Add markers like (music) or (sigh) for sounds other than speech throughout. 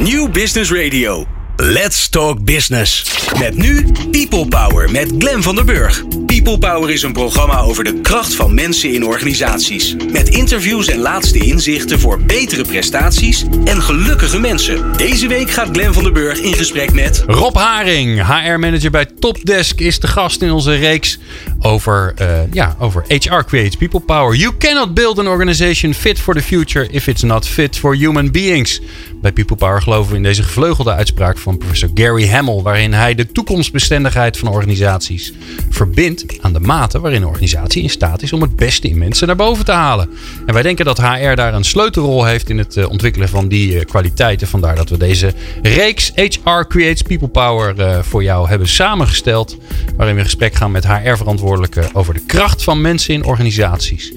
New Business Radio. Let's Talk Business. Met nu People Power met Glen van der Burg. People Power is een programma over de kracht van mensen in organisaties. Met interviews en laatste inzichten voor betere prestaties en gelukkige mensen. Deze week gaat Glen van der Burg in gesprek met... Rob Haring, HR-manager bij Topdesk, is de gast in onze reeks over, uh, ja, over HR Creates People Power. You cannot build an organization fit for the future if it's not fit for human beings. Bij People Power geloven we in deze gevleugelde uitspraak van professor Gary Hamel, waarin hij de toekomstbestendigheid van organisaties verbindt aan de mate waarin een organisatie in staat is om het beste in mensen naar boven te halen. En wij denken dat HR daar een sleutelrol heeft in het uh, ontwikkelen van die uh, kwaliteiten. Vandaar dat we deze reeks HR Creates People Power voor jou hebben samengesteld, waarin we in gesprek gaan met HR-verantwoordelijken over de kracht van mensen in organisaties.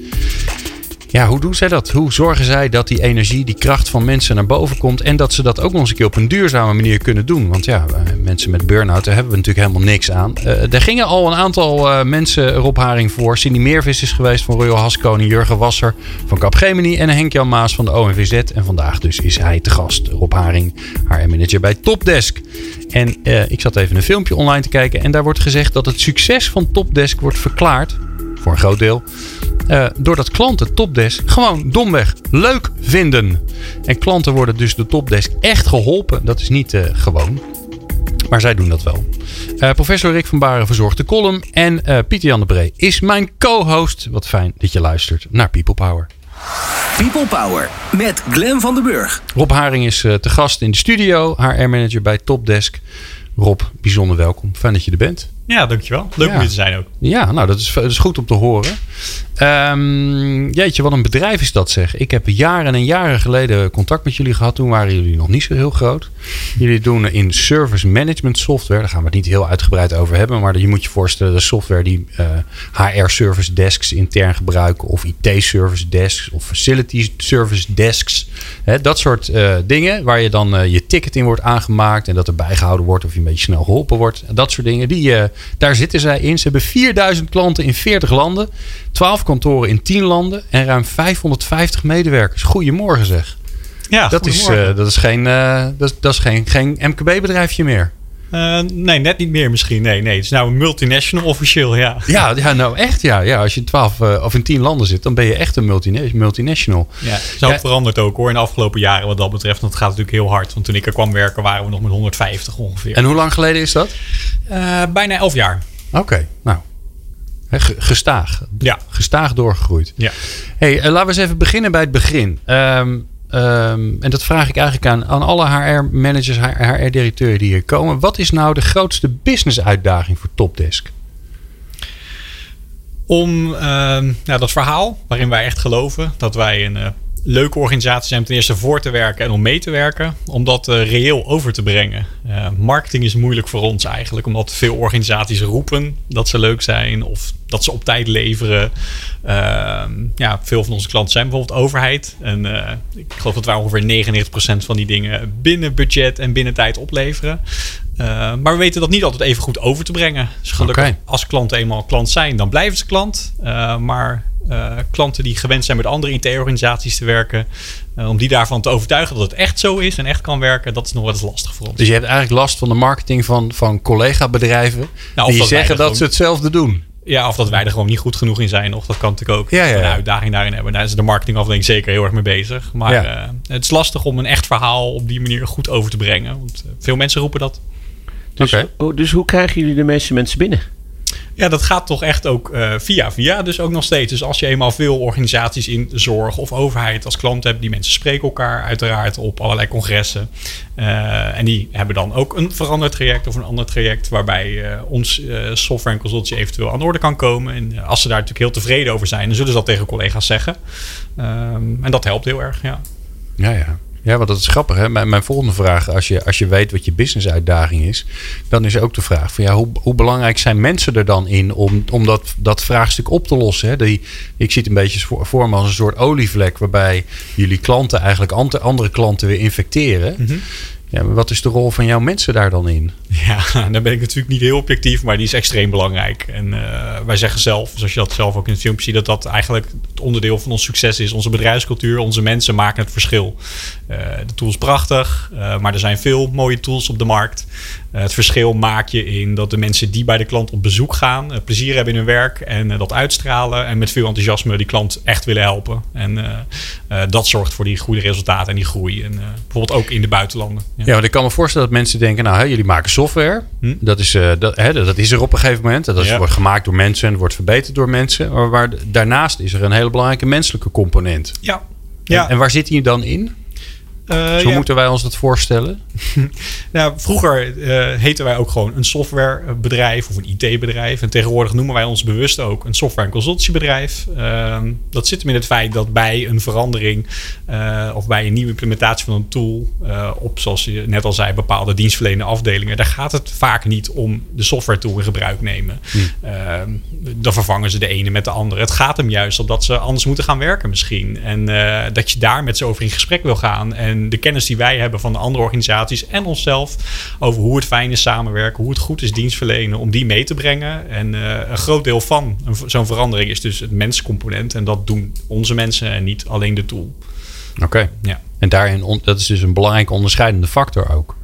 Ja, hoe doen zij dat? Hoe zorgen zij dat die energie, die kracht van mensen naar boven komt en dat ze dat ook nog eens een keer op een duurzame manier kunnen doen? Want ja, mensen met burn-out, daar hebben we natuurlijk helemaal niks aan. Uh, er gingen al een aantal uh, mensen Rob Haring voor. Cindy Meervis is geweest van Royal Haskoning, Jurgen Wasser van Capgemini en Henk-Jan Maas van de ONVZ. En vandaag dus is hij te gast, Rob Haring, haar manager bij Topdesk. En ik zat even een filmpje online te kijken en daar wordt gezegd dat het succes van Topdesk wordt verklaard voor een groot deel. Uh, doordat klanten Topdesk gewoon domweg leuk vinden. En klanten worden dus door Topdesk echt geholpen. Dat is niet uh, gewoon. Maar zij doen dat wel. Uh, professor Rick van Baren verzorgt de column. En Pieter Jan de Bree is mijn co-host. Wat fijn dat je luistert naar People Power. People Power met Glen van den Burg. Rob Haring is te gast in de studio. HR-manager bij Topdesk. Rob, bijzonder welkom. Fijn dat je er bent. Ja, dankjewel. Leuk ja. om hier te zijn ook. Ja, nou, dat is, dat is goed om te horen. Um, jeetje, wat een bedrijf is dat zeg. Ik heb jaren en jaren geleden contact met jullie gehad. Toen waren jullie nog niet zo heel groot. Jullie doen in service management software. Daar gaan we het niet heel uitgebreid over hebben. Maar je moet je voorstellen, de software die HR service desks intern gebruiken. Of IT service desks. Of facility service desks. Dat soort uh, dingen. Waar je dan uh, je ticket in wordt aangemaakt. En dat er bijgehouden wordt. Of je een beetje snel geholpen wordt. Dat soort dingen. Die, daar zitten zij in. Ze hebben 4000 klanten in 40 landen. 12 kantoren in 10 landen en ruim 550 medewerkers. Goedemorgen zeg. Ja, dat is, uh, dat is geen, uh, dat, dat is geen, geen MKB-bedrijfje meer. Uh, nee, net niet meer misschien. Nee, nee. Het is nou een multinational officieel, ja. Ja, ja nou echt ja. ja. Als je in 12 uh, of in 10 landen zit, dan ben je echt een multina multinational. Ja, is ja. veranderd ook hoor in de afgelopen jaren wat dat betreft. Want het gaat natuurlijk heel hard. Want toen ik er kwam werken waren we nog met 150 ongeveer. En hoe lang geleden is dat? Uh, bijna 11 jaar. Oké, okay, nou Gestaag. Ja. Gestaag doorgegroeid. Ja. Hey, uh, laten we eens even beginnen bij het begin. Um, um, en dat vraag ik eigenlijk aan, aan alle HR-managers, HR-directeuren die hier komen. Wat is nou de grootste business-uitdaging voor Topdesk? Om uh, nou, dat verhaal waarin wij echt geloven dat wij een uh, leuke organisatie zijn om ten eerste voor te werken en om mee te werken, om dat uh, reëel over te brengen. Uh, marketing is moeilijk voor ons eigenlijk, omdat veel organisaties roepen dat ze leuk zijn of dat ze op tijd leveren. Uh, ja, veel van onze klanten zijn bijvoorbeeld overheid. En uh, ik geloof dat wij ongeveer 99% van die dingen binnen budget en binnen tijd opleveren. Uh, maar we weten dat niet altijd even goed over te brengen. Dus gelukkig, okay. als klanten eenmaal klant zijn, dan blijven ze klant. maar uh, klanten die gewend zijn met andere IT-organisaties te werken. Om die daarvan te overtuigen dat het echt zo is en echt kan werken, dat is nog wel eens lastig voor ons. Dus je hebt eigenlijk last van de marketing van, van collega-bedrijven nou, die zeggen dat ze hetzelfde doen. Ja, of dat wij er gewoon niet goed genoeg in zijn. Of dat kan natuurlijk ook ja, ja, ja. een uitdaging daarin hebben. Daar is de marketingafdeling zeker heel erg mee bezig. Maar uh, het is lastig om een echt verhaal op die manier goed over te brengen. Want veel mensen roepen dat. Dus, okay. dus hoe krijgen jullie de meeste mensen binnen? Ja, dat gaat toch echt ook uh, via via. Dus ook nog steeds. Dus als je eenmaal veel organisaties in zorg of overheid als klant hebt, die mensen spreken elkaar uiteraard op allerlei congressen. Uh, en die hebben dan ook een veranderd traject of een ander traject waarbij uh, ons software en consultie eventueel aan de orde kan komen. En als ze daar natuurlijk heel tevreden over zijn, dan zullen ze dat tegen collega's zeggen. Um, en dat helpt heel erg, ja. Ja, ja. Ja, want dat is grappig. Hè? Mijn, mijn volgende vraag, als je, als je weet wat je business-uitdaging is, dan is ook de vraag van ja, hoe, hoe belangrijk zijn mensen er dan in om, om dat, dat vraagstuk op te lossen? Hè? Die, ik zie het een beetje voor, voor me als een soort olievlek waarbij jullie klanten eigenlijk andere klanten weer infecteren. Mm -hmm. Ja, maar wat is de rol van jouw mensen daar dan in? Ja, (laughs) dan ben ik natuurlijk niet heel objectief, maar die is extreem belangrijk. En wij zeggen zelf, zoals je dat zelf ook in het filmpje ziet, dat dat eigenlijk het onderdeel van ons succes is. Onze bedrijfscultuur, onze mensen maken het verschil. De tool is prachtig, maar er zijn veel mooie tools op de markt. Eh, het verschil maak je in dat de mensen die bij de klant op bezoek gaan, plezier hebben in hun werk en dat uitstralen. En met veel enthousiasme die klant echt willen helpen. En dat zorgt voor die goede resultaten en die groei. En bijvoorbeeld ook in de buitenlanden. Ja, ja want ik kan me voorstellen dat mensen denken: nou, hè, jullie maken software. Hm? Dat, is, dat, hè, dat is er op een gegeven moment. Dat is, wordt gemaakt door mensen en wordt verbeterd door mensen. Maar waar, daarnaast is er een hele belangrijke menselijke component. Ja. ja. En, en waar zit die dan in? Uh, Zo moeten wij ons dat voorstellen? (laughs) nou, vroeger uh, heten wij ook gewoon een softwarebedrijf of een IT-bedrijf. En tegenwoordig noemen wij ons bewust ook een software- en consultancybedrijf. Uh, dat zit hem in het feit dat bij een verandering uh, of bij een nieuwe implementatie van een tool op, zoals je net al zei, bepaalde dienstverlenende afdelingen, daar gaat het vaak niet om de software tool in gebruik nemen. Hmm. Ehm, dan vervangen ze de ene met de andere. Het gaat hem juist om dat ze anders moeten gaan werken misschien. En dat je daar met ze over in gesprek wil gaan. En de kennis die wij hebben van de andere organisaties en onszelf over hoe het fijn is samenwerken, hoe het goed is dienstverlenen, om die mee te brengen. En uh, een groot deel van zo'n verandering is dus het menscomponent. En dat doen onze mensen en niet alleen de tool. Oké. Ja. En daarin, dat is dus een belangrijke onderscheidende factor ook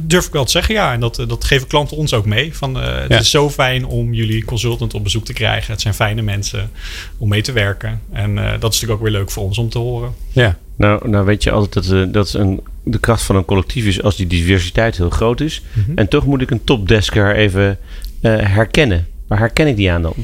durf ik wel te zeggen, ja. En dat, dat geven klanten ons ook mee. Van, uh, het is zo fijn om jullie consultant op bezoek te krijgen. Het zijn fijne mensen om mee te werken. En uh, dat is natuurlijk ook weer leuk voor ons om te horen. Ja. Nou, nou weet je altijd dat, uh, dat een, de kracht van een collectief is als die diversiteit heel groot is. Mm -hmm. En toch moet ik een topdesker even herkennen. Waar herken ik die aan dan?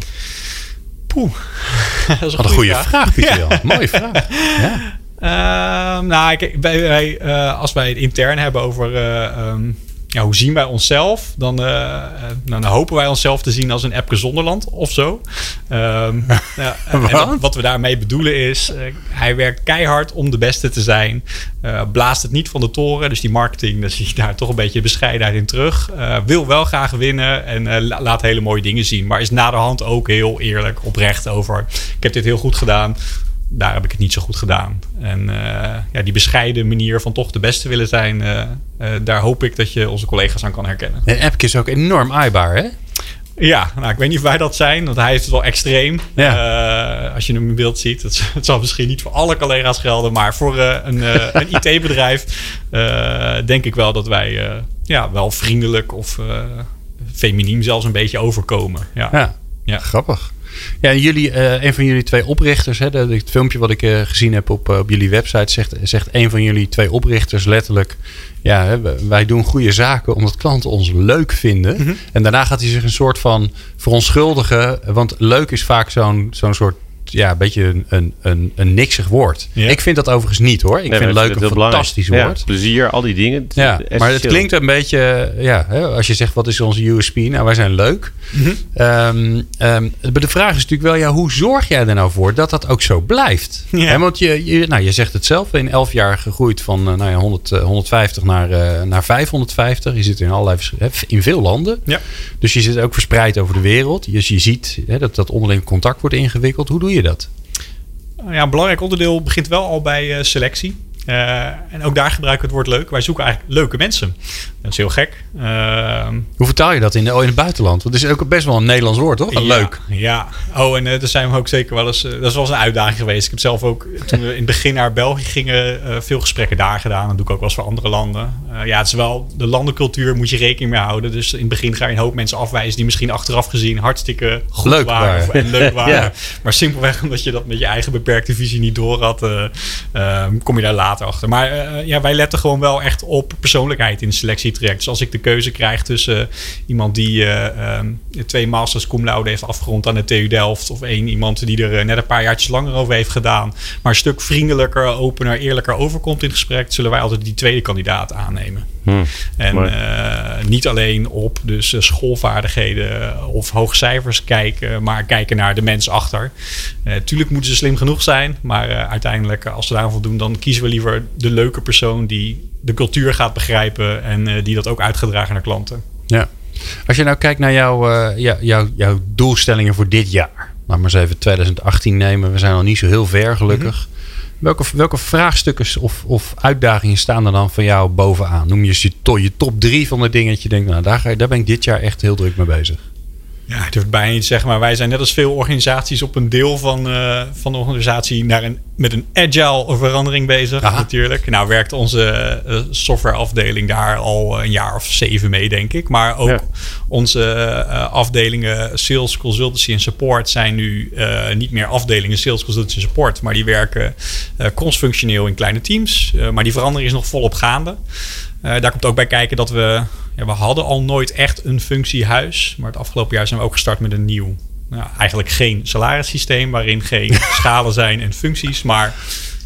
Poeh. (laughs) dat is een, Wat goede vraag, vraag Pieter. (laughs) Ja. Mooie vraag. Ja. Uh, nou, kijk, wij, wij uh, als wij het intern hebben over uh, um, ja, hoe zien wij onszelf, dan, uh, dan, hopen wij onszelf te zien als een Epke Zonderland of zo. Um, (laughs) ja, en wat, wat, we daarmee bedoelen is, hij werkt keihard om de beste te zijn. blaast het niet van de toren, dus die marketing, daar zie je daar toch een beetje bescheidenheid in terug. wil wel graag winnen en laat hele mooie dingen zien, maar is naderhand ook heel eerlijk, oprecht over. Ik heb dit heel goed gedaan daar heb ik het niet zo goed gedaan. En uh, ja, die bescheiden manier van toch de beste willen zijn, uh, uh, daar hoop ik dat je onze collega's aan kan herkennen. En Epke is ook enorm aaibaar, hè? Ja, nou, ik weet niet of wij dat zijn, want hij is het wel extreem. Ja. als je hem in beeld ziet. Het, (laughs) het, zal misschien niet voor alle collega's gelden, maar voor een, (laughs) een IT-bedrijf denk ik wel dat wij ja, wel vriendelijk of feminiem zelfs een beetje overkomen. Ja, ja. ja. grappig. Ja, jullie, uh, een van jullie twee oprichters, hè, het filmpje wat ik uh, gezien heb op, uh, op jullie website, zegt, zegt een van jullie twee oprichters letterlijk: Ja, wij doen goede zaken omdat klanten ons leuk vinden. Mm -hmm. En daarna gaat hij zich een soort van verontschuldigen, want leuk is vaak zo'n zo'n soort ja, een beetje een, een, een, een niksig woord. Ja. Ik vind dat overigens niet hoor. Ik nee, vind leuk een fantastisch woord. Ja, plezier, al die dingen. Ja, maar het klinkt een beetje, ja, hè, als je zegt wat is onze USP? Nou, wij zijn leuk. Mm -hmm. um, um, de vraag is natuurlijk wel, ja, hoe zorg jij er nou voor dat dat ook zo blijft? Ja. Want je, je, nou, je zegt het zelf, in elf jaar gegroeid van nou ja, 100, 150 naar, uh, naar 550. Je zit in allerlei in veel landen. Ja. Dus je zit ook verspreid over de wereld. Dus je ziet hè, dat dat onderling contact wordt ingewikkeld. Hoe doe je dat? Ja, een belangrijk onderdeel begint wel al bij uh, selectie. Uh, en ook daar gebruiken we het woord leuk. Wij zoeken eigenlijk leuke mensen. Dat is heel gek. Uh, Hoe vertaal je dat in, de, in het buitenland? Want het is ook best wel een Nederlands woord, toch? Ja, leuk. Ja. Oh, en uh, daar zijn we ook zeker wel eens... dat is wel eens een uitdaging geweest. Ik heb zelf ook, toen we in het begin naar België gingen... veel gesprekken daar gedaan. Dat doe ik ook wel eens voor andere landen. ja, het is wel... De landencultuur moet je rekening mee houden. Dus in het begin ga je een hoop mensen afwijzen... die misschien achteraf gezien hartstikke goed leuk waren. En leuk (laughs) waren. ja. Maar simpelweg omdat je dat met je eigen beperkte visie niet door had... ehm, kom je daar later achter. Maar ja, wij letten gewoon wel echt op persoonlijkheid in de Dus als ik de keuze krijg tussen uh, iemand die uh, um, twee masters cum laude heeft afgerond aan de TU Delft... of één iemand die er net een paar jaartjes langer over heeft gedaan... maar een stuk vriendelijker, opener, eerlijker overkomt in het gesprek... zullen wij altijd die tweede kandidaat aannemen. Hmm, en niet alleen op dus schoolvaardigheden of hoge cijfers kijken... maar kijken naar de mens achter. tuurlijk moeten ze slim genoeg zijn... maar uiteindelijk als ze daar voldoen... dan kiezen we liever de leuke persoon die de cultuur gaat begrijpen en uh, die dat ook uitgedragen naar klanten. Ja. Als je nou kijkt naar jouw, uh, jou, jou, jouw doelstellingen voor dit jaar. Laat maar eens even 2018 nemen. We zijn al niet zo heel ver gelukkig. Mm -hmm. Welke, welke vraagstukken of, of uitdagingen staan er dan van jou bovenaan? Noem je je, to, je top drie van de dingen dat je denkt, nou daar, ga daar ben ik dit jaar echt heel druk mee bezig. Ja, ik durf het bijna niet te zeggen, maar wij zijn net als veel organisaties op een deel van, uh, van de organisatie naar een, met een agile verandering bezig. Aha. Natuurlijk. Nou werkt onze uh, softwareafdeling daar al een jaar of zeven mee, denk ik. Maar ook ja. onze uh, afdelingen sales, consultancy en support zijn nu niet meer afdelingen sales, consultancy en support. Maar die werken cross-functioneel in kleine teams. maar die verandering is nog volop gaande. Daar komt ook bij kijken dat we ja, we hadden al nooit echt een functiehuis. Maar het afgelopen jaar zijn we ook gestart met een nieuw. Nou, eigenlijk geen salarissysteem waarin geen (laughs) schalen zijn en functies. Maar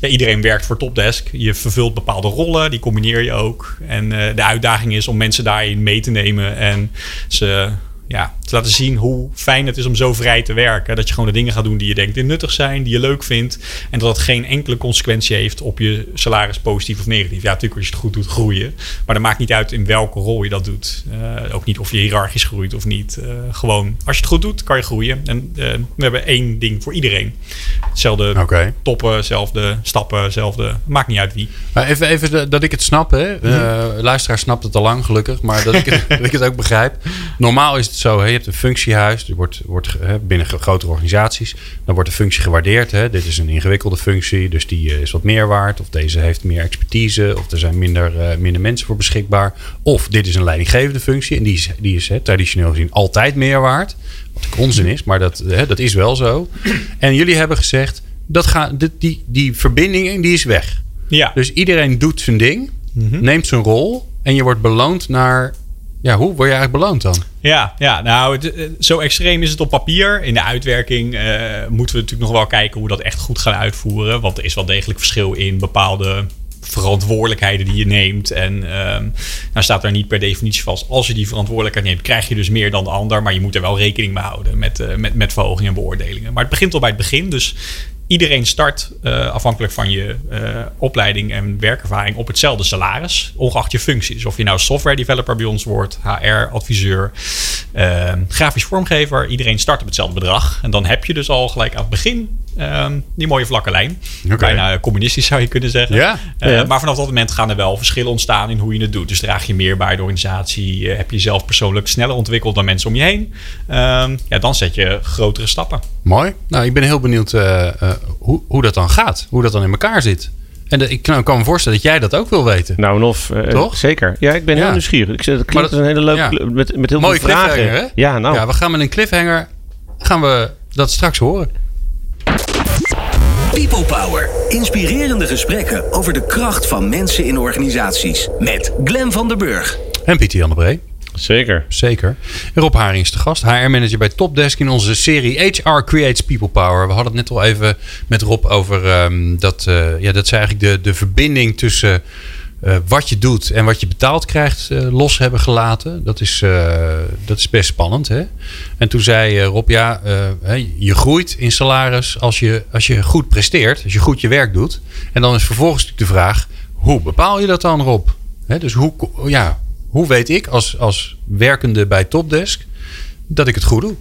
ja, iedereen werkt voor Topdesk. Je vervult bepaalde rollen, die combineer je ook. En uh, de uitdaging is om mensen daarin mee te nemen en ze ja, te laten zien hoe fijn het is om zo vrij te werken. Dat je gewoon de dingen gaat doen die je denkt die nuttig zijn, die je leuk vindt. En dat het geen enkele consequentie heeft op je salaris, positief of negatief. Ja, natuurlijk als je het goed doet, groeien. Maar dat maakt niet uit in welke rol je dat doet. Uh, ook niet of je hiërarchisch groeit of niet. Uh, gewoon, als je het goed doet, kan je groeien. En uh, we hebben één ding voor iedereen. Hetzelfde okay. toppen, hetzelfde stappen, hetzelfde. Maakt niet uit wie. Maar even, even dat ik het snap. Hè. Mm -hmm. luisteraar snapt het al lang, gelukkig. Maar dat ik het, (laughs) dat ik het ook begrijp. Normaal is het zo, hè, je hebt een functiehuis, die wordt, wordt hè, binnen grotere organisaties, dan wordt de functie gewaardeerd. Hè. Dit is een ingewikkelde functie, dus die uh, is wat meer waard. Of deze heeft meer expertise, of er zijn minder, uh, minder mensen voor beschikbaar. Of dit is een leidinggevende functie en die is, die is hè, traditioneel gezien altijd meer waard. Wat onzin is, maar dat, hè, dat is wel zo. En jullie hebben gezegd, dat gaat, die, die, die verbinding die is weg. Ja. Dus iedereen doet zijn ding, mm -hmm. neemt zijn rol en je wordt beloond naar ja, hoe word je eigenlijk beloond dan? Ja, ja nou, het, zo extreem is het op papier. In de uitwerking uh, moeten we natuurlijk nog wel kijken hoe dat echt goed gaan uitvoeren. Want er is wel degelijk verschil in bepaalde verantwoordelijkheden die je neemt. En um, nou staat er niet per definitie vast. Als je die verantwoordelijkheid neemt, krijg je dus meer dan de ander. Maar je moet er wel rekening mee houden met, uh, met, met verhogingen en beoordelingen. Maar het begint al bij het begin. Dus iedereen start uh, afhankelijk van je uh, opleiding en werkervaring op hetzelfde salaris, ongeacht je functie. Dus of je nou software developer bij ons wordt, HR-adviseur, uh, grafisch vormgever, iedereen start op hetzelfde bedrag. En dan heb je dus al gelijk aan het begin um, die mooie vlakke lijn. Okay. Bijna communistisch zou je kunnen zeggen. Ja, ja. Maar vanaf dat moment gaan er wel verschillen ontstaan in hoe je het doet. Dus draag je meer bij de organisatie, heb je jezelf persoonlijk sneller ontwikkeld dan mensen om je heen. Um, ja, dan zet je grotere stappen. Mooi. Nou, ik ben heel benieuwd hoe, hoe dat dan gaat. Hoe dat dan in elkaar zit. En de, ik kan me voorstellen dat jij dat ook wil weten. Nou, of uh, Toch? zeker. Ja, ik ben ja. heel nieuwsgierig. Ik zeg, dat klinkt dat, een hele leuke ja. met, met heel Mooie veel vragen. Hè? Ja, nou. Ja, we gaan met een cliffhanger gaan we dat straks horen. People Power. Inspirerende gesprekken over de kracht van mensen in organisaties. Met Glen van der Burg. En Pieter Jan de Bree. Zeker. Zeker. En Rob Haring is de gast, HR-manager bij Topdesk in onze serie HR Creates People Power. We hadden het net al even met Rob over um, dat, uh, ja, dat is eigenlijk de, de verbinding tussen uh, wat je doet en wat je betaald krijgt uh, los hebben gelaten. Dat is, dat is best spannend. Hè? En toen zei Rob, ja, je groeit in salaris als je, als je goed presteert, als je goed je werk doet. En dan is vervolgens natuurlijk de vraag, hoe bepaal je dat dan Rob? Hè, dus hoe, ja, hoe weet ik als, als werkende bij Topdesk dat ik het goed doe?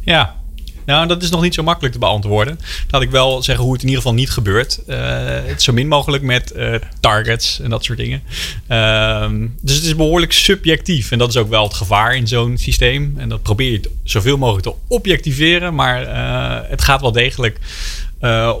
Ja, nou, dat is nog niet zo makkelijk te beantwoorden. Laat ik wel zeggen hoe het in ieder geval niet gebeurt. Uh, zo min mogelijk met uh, targets en dat soort dingen. Uh, dus het is behoorlijk subjectief. En dat is ook wel het gevaar in zo'n systeem. En dat probeer je zoveel mogelijk te objectiveren. Maar uh, het gaat wel degelijk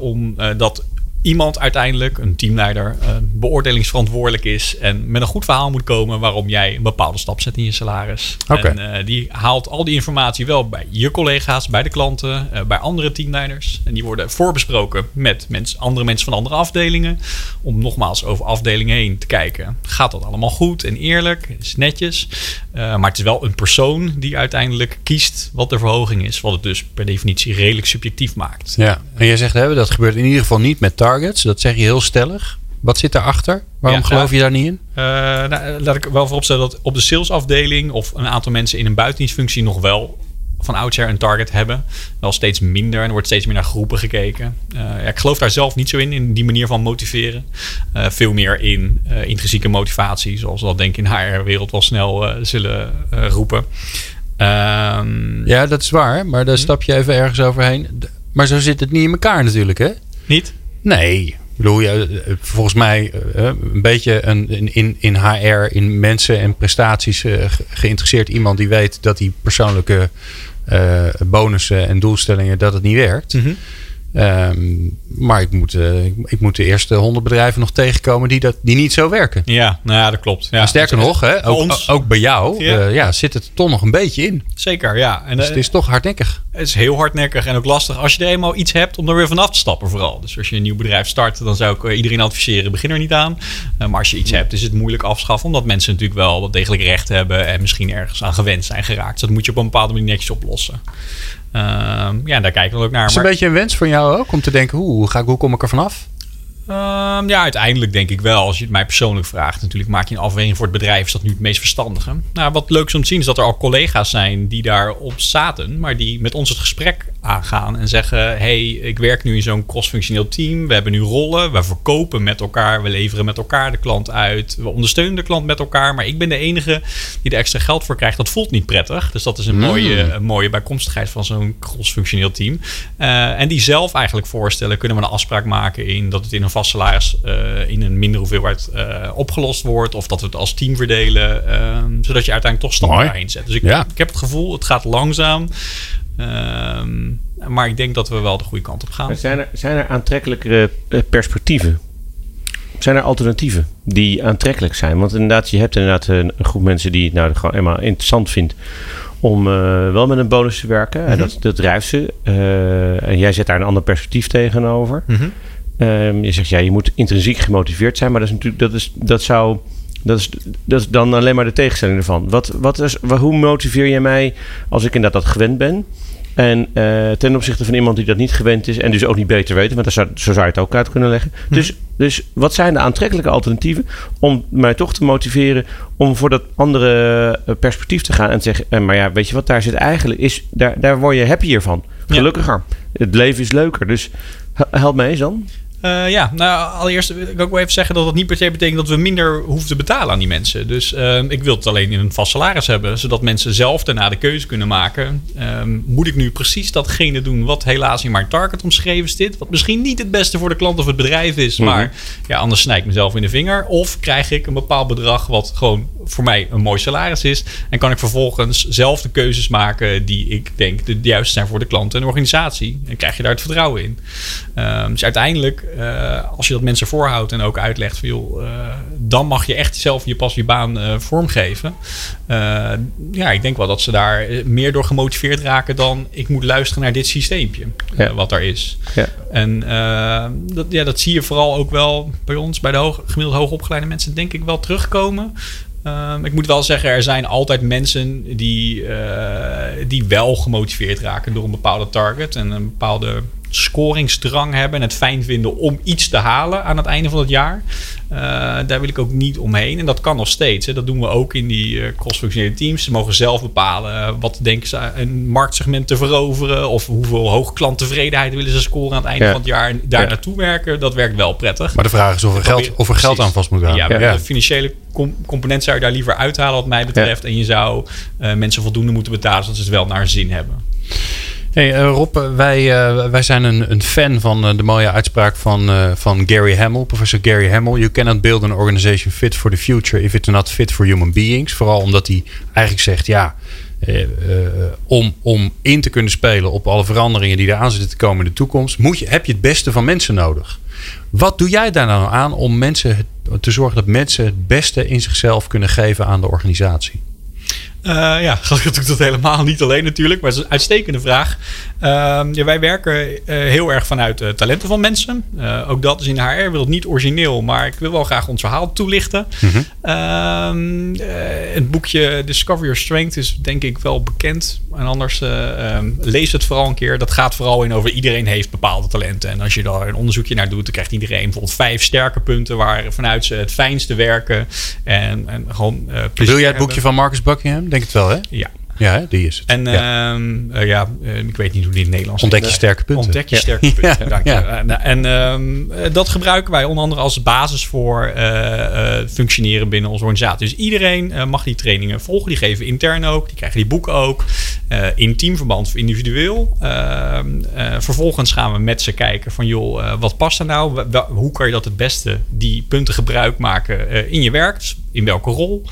om dat iemand uiteindelijk, een teamleider, uh, beoordelingsverantwoordelijk is en met een goed verhaal moet komen waarom jij een bepaalde stap zet in je salaris. Okay. En uh, die haalt al die informatie wel bij je collega's, bij de klanten, uh, bij andere teamleiders. En die worden voorbesproken met mensen, andere mensen van andere afdelingen. Om nogmaals over afdelingen heen te kijken. Gaat dat allemaal goed en eerlijk? Is netjes. maar het is wel een persoon die uiteindelijk kiest wat de verhoging is. Wat het dus per definitie redelijk subjectief maakt. Ja, en jij zegt hè, dat gebeurt in ieder geval niet met targets. Dat zeg je heel stellig. Wat zit daarachter? Waarom ja, geloof je daar niet in? Uh, nou, laat ik wel vooropstellen dat op de salesafdeling of een aantal mensen in een buitendienstfunctie nog wel van oudsher een target hebben. Wel steeds minder en er wordt steeds meer naar groepen gekeken. Uh, ja, ik geloof daar zelf niet zo in, in die manier van motiveren. Uh, veel meer in intrinsieke motivatie, zoals we dat denk ik in HR-wereld wel snel zullen roepen. Um, ja, dat is waar, maar daar stap je even ergens overheen. Maar zo zit het niet in elkaar natuurlijk, hè? Niet? Nee, bedoel, je, eh, volgens mij eh, een beetje een, in, in HR, in mensen en prestaties eh, ge- geïnteresseerd iemand die weet dat die persoonlijke eh, bonussen en doelstellingen dat het niet werkt. Mhm. Ehm, maar ik moet, eh, ik, moet de eerste honderd bedrijven nog tegenkomen die, dat, die niet zo werken. Ja, nou ja, dat klopt. Ja. Sterker Dus, nog, hè, voor ook, ons- ook bij jou Ja. ja, zit het toch nog een beetje in. Zeker, ja. En Dus eh, het is toch hardnekkig. Het is heel hardnekkig en ook lastig als je er eenmaal iets hebt om er weer vanaf te stappen vooral. Dus als je een nieuw bedrijf start, dan zou ik eh, iedereen adviseren, begin er niet aan. Eh, maar als je iets hebt, is het moeilijk afschaffen. Omdat mensen natuurlijk wel wat degelijk recht hebben en misschien ergens aan gewend zijn geraakt. Dus dat moet je op een bepaalde manier netjes oplossen. Ehm, ja, daar kijken we ook naar. Is het Maar- een beetje een wens van jou ook om te denken, hoe, hoe, ga ik, hoe kom ik er vanaf? Ehm, ja, uiteindelijk denk ik wel. Als je het mij persoonlijk vraagt, natuurlijk maak je een afweging voor het bedrijf. Is dat nu het meest verstandige? Nou, wat leuk is om te zien is dat er al collega's zijn die daarop zaten, maar die met ons het gesprek aangaan en zeggen: hey, ik werk nu in zo'n cross-functioneel team. We hebben nu rollen. We verkopen met elkaar. We leveren met elkaar de klant uit. We ondersteunen de klant met elkaar. Maar ik ben de enige die er extra geld voor krijgt. Dat voelt niet prettig. Dus dat is een, mooie, een mooie bijkomstigheid van zo'n cross-functioneel team. Eh, en die zelf eigenlijk voorstellen: kunnen we een afspraak maken in dat het in een vast salaris eh, in een mindere hoeveelheid eh, opgelost wordt. Of dat we het als team verdelen. ehm, zodat je uiteindelijk toch stappen daarheen zet. Dus ik, Ja. ik heb het gevoel, het gaat langzaam. Ehm, maar ik denk dat we wel de goede kant op gaan. Zijn er, zijn er aantrekkelijkere eh, perspectieven? Zijn er alternatieven die aantrekkelijk zijn? Want inderdaad, je hebt inderdaad een, een groep mensen die het nou gewoon helemaal interessant vindt om eh, wel met een bonus te werken. En dat, dat drijft ze. Eh, en jij zet daar een ander perspectief tegenover. Mhm. Ehm, je zegt ja, je moet intrinsiek gemotiveerd zijn, maar dat is natuurlijk dat is dat zou dat is, dat is dan alleen maar de tegenstelling ervan. Wat, wat is, wa- hoe motiveer je mij als ik inderdaad dat gewend ben? En eh, ten opzichte van iemand die dat niet gewend is en dus ook niet beter weet, want daar zou, zo zou je het ook uit kunnen leggen. Dus, dus wat zijn de aantrekkelijke alternatieven om mij toch te motiveren om voor dat andere eh, perspectief te gaan en te zeggen, eh, maar ja, weet je wat, daar zit eigenlijk, is, daar, daar word je happier van. Ja. Gelukkiger. Het leven is leuker. Dus help mij eens dan. Eh, ja, nou allereerst wil ik ook wel even zeggen dat dat niet per se betekent dat we minder hoeven te betalen aan die mensen. Dus ehm, ik wil het alleen in een vast salaris hebben, zodat mensen zelf daarna de keuze kunnen maken. Ehm, moet ik nu precies datgene doen wat helaas in mijn target omschreven zit, wat misschien niet het beste voor de klant of het bedrijf is, maar ja, anders snij ik mezelf in de vinger. Of krijg ik een bepaald bedrag wat gewoon voor mij een mooi salaris is en kan ik vervolgens zelf de keuzes maken die ik denk de juiste zijn voor de klant en de organisatie. En krijg je daar het vertrouwen in. Ehm, dus uiteindelijk, eh, als je dat mensen voorhoudt en ook uitlegt, van, joh, eh, dan mag je echt zelf je pas je baan eh, vormgeven. Ja, ik denk wel dat ze daar meer door gemotiveerd raken dan ik moet luisteren naar dit systeempje Ja. wat daar is. Ja. En dat, ja, dat zie je vooral ook wel bij ons, bij de hoog, gemiddeld hoogopgeleide mensen, denk ik wel terugkomen. Ehm, ik moet wel zeggen, er zijn altijd mensen die, die wel gemotiveerd raken door een bepaalde target en een bepaalde scoringsdrang hebben en het fijn vinden om iets te halen aan het einde van het jaar. Eh, daar wil ik ook niet omheen. En dat kan nog steeds. Hè. Dat doen we ook in die eh cross-functionele teams. Ze mogen zelf bepalen eh, wat denken ze een marktsegment te veroveren. Of hoeveel hoog klanttevredenheid willen ze scoren aan het einde Ja. van het jaar. En daar Ja. naartoe werken, dat werkt wel prettig. Maar de vraag is of er geld, of er geld aan vast moet gaan. Ja, de financiële com- component zou je daar liever uithalen wat mij betreft. En je zou eh, mensen voldoende moeten betalen zodat ze het wel naar zin hebben. Hey, eh, Rob, wij, eh, wij zijn een, een fan van eh, de mooie uitspraak van, van Gary Hamel, professor Gary Hamel. You cannot build an organization fit for the future if it's not fit for human beings. Vooral omdat hij eigenlijk zegt, ja, om, om in te kunnen spelen op alle veranderingen die eraan zitten te komen in de toekomst, moet je, heb je het beste van mensen nodig. Wat doe jij daar nou aan om mensen te zorgen dat mensen het beste in zichzelf kunnen geven aan de organisatie? Eh, ja, gelukkig doe ik dat helemaal niet alleen natuurlijk, maar het is een uitstekende vraag. Ehm, ja, wij werken eh, heel erg vanuit talenten van mensen. Eh, ook dat is in de HR wereld niet origineel, maar ik wil wel graag ons verhaal toelichten. Ehm, eh, het boekje Discover Your Strength is denk ik wel bekend. En anders eh, ehm, lees het vooral een keer. Dat gaat vooral in over iedereen heeft bepaalde talenten. En als je daar een onderzoekje naar doet, dan krijgt iedereen bijvoorbeeld vijf sterke punten waar vanuit ze het fijnste werken. En, en gewoon Wil jij het hebben. boekje van Marcus Buckingham? Denk het wel, hè? Ja. Ja, die is het. En ja. ehm, eh, ja, eh, ik weet niet hoe die in het Nederlands Ontdek je heet. sterke punten. Ontdek je Ja. sterke punten, Ja, dank je. Eh, nou, En ehm, eh, dat gebruiken wij onder andere als basis voor functioneren binnen onze organisatie. Dus iedereen mag die trainingen volgen. Die geven intern ook. Die krijgen die boeken ook. In teamverband of individueel. Ehm, vervolgens gaan we met ze kijken van joh, wat past er nou? hoe kan je dat het beste, die punten gebruik maken in je werk? In welke rol?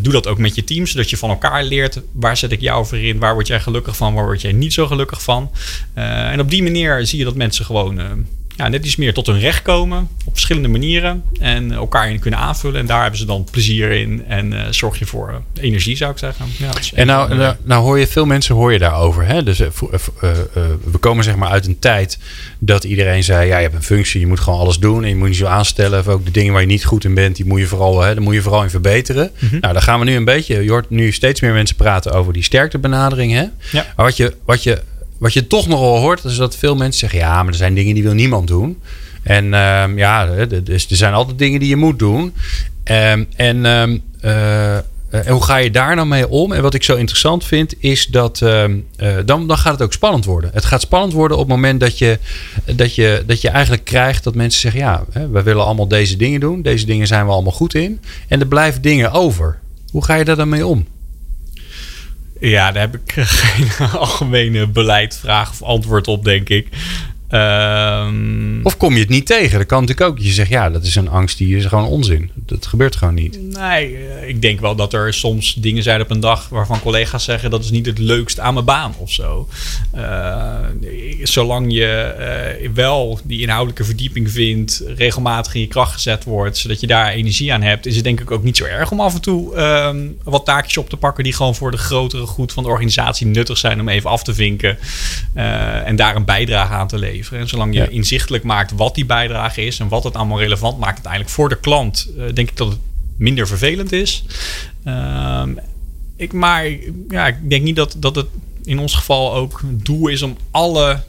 doe dat ook met je team, zodat je van elkaar leert. Waar zet ik jou voor in? Waar word jij gelukkig van? Waar word jij niet zo gelukkig van? en op die manier zie je dat mensen gewoon ja, net iets meer tot hun recht komen op verschillende manieren en elkaar in kunnen aanvullen. En daar hebben ze dan plezier in en uh, zorg je voor uh, energie, zou ik zeggen. Ja, en nou, nou, nou, hoor je veel mensen hoor je daarover. Hè? Dus uh, we komen zeg maar uit een tijd dat iedereen zei: ja, je hebt een functie, je moet gewoon alles doen en je moet niet zo aanstellen. Of ook de dingen waar je niet goed in bent, die moet je vooral, hè, daar moet je vooral in verbeteren. Mm Nou, daar gaan we nu een beetje. Je hoort nu steeds meer mensen praten over die sterktebenadering. Hè? Ja. Maar wat je, wat je wat je toch nogal hoort, is dat veel mensen zeggen: ja, maar er zijn dingen die wil niemand doen. En um, ja, dus er zijn altijd dingen die je moet doen. Um, en, um, uh, en hoe ga je daar nou mee om? En wat ik zo interessant vind, is dat uh, dan, dan gaat het ook spannend worden. Het gaat spannend worden op het moment dat je, dat je, dat je eigenlijk krijgt dat mensen zeggen: ja, hè, we willen allemaal deze dingen doen. Deze dingen zijn we allemaal goed in. En er blijven dingen over. Hoe ga je daar dan mee om? Ja, daar heb ik (laughs) geen algemene beleidsvraag of antwoord op, denk ik. Um, of kom je het niet tegen? Dat kan natuurlijk ook. Je zegt ja, dat is een angst die is gewoon onzin. Dat gebeurt gewoon niet. Nee, eh, ik denk wel dat er soms dingen zijn op een dag waarvan collega's zeggen dat is niet het leukst aan mijn baan of zo. Uh, zolang je uh, wel die inhoudelijke verdieping vindt, regelmatig in je kracht gezet wordt, zodat je daar energie aan hebt, is het denk ik ook niet zo erg om af en toe um, wat taakjes op te pakken die gewoon voor de grotere goed van de organisatie nuttig zijn om even af te vinken en daar een bijdrage aan te leveren. En zolang je inzichtelijk maakt wat die bijdrage is en wat het allemaal relevant maakt uiteindelijk voor de klant, uh, denk ik dat het minder vervelend is. Uh, ik, maar ja, ik denk niet dat, dat het in ons geval ook een doel is om alle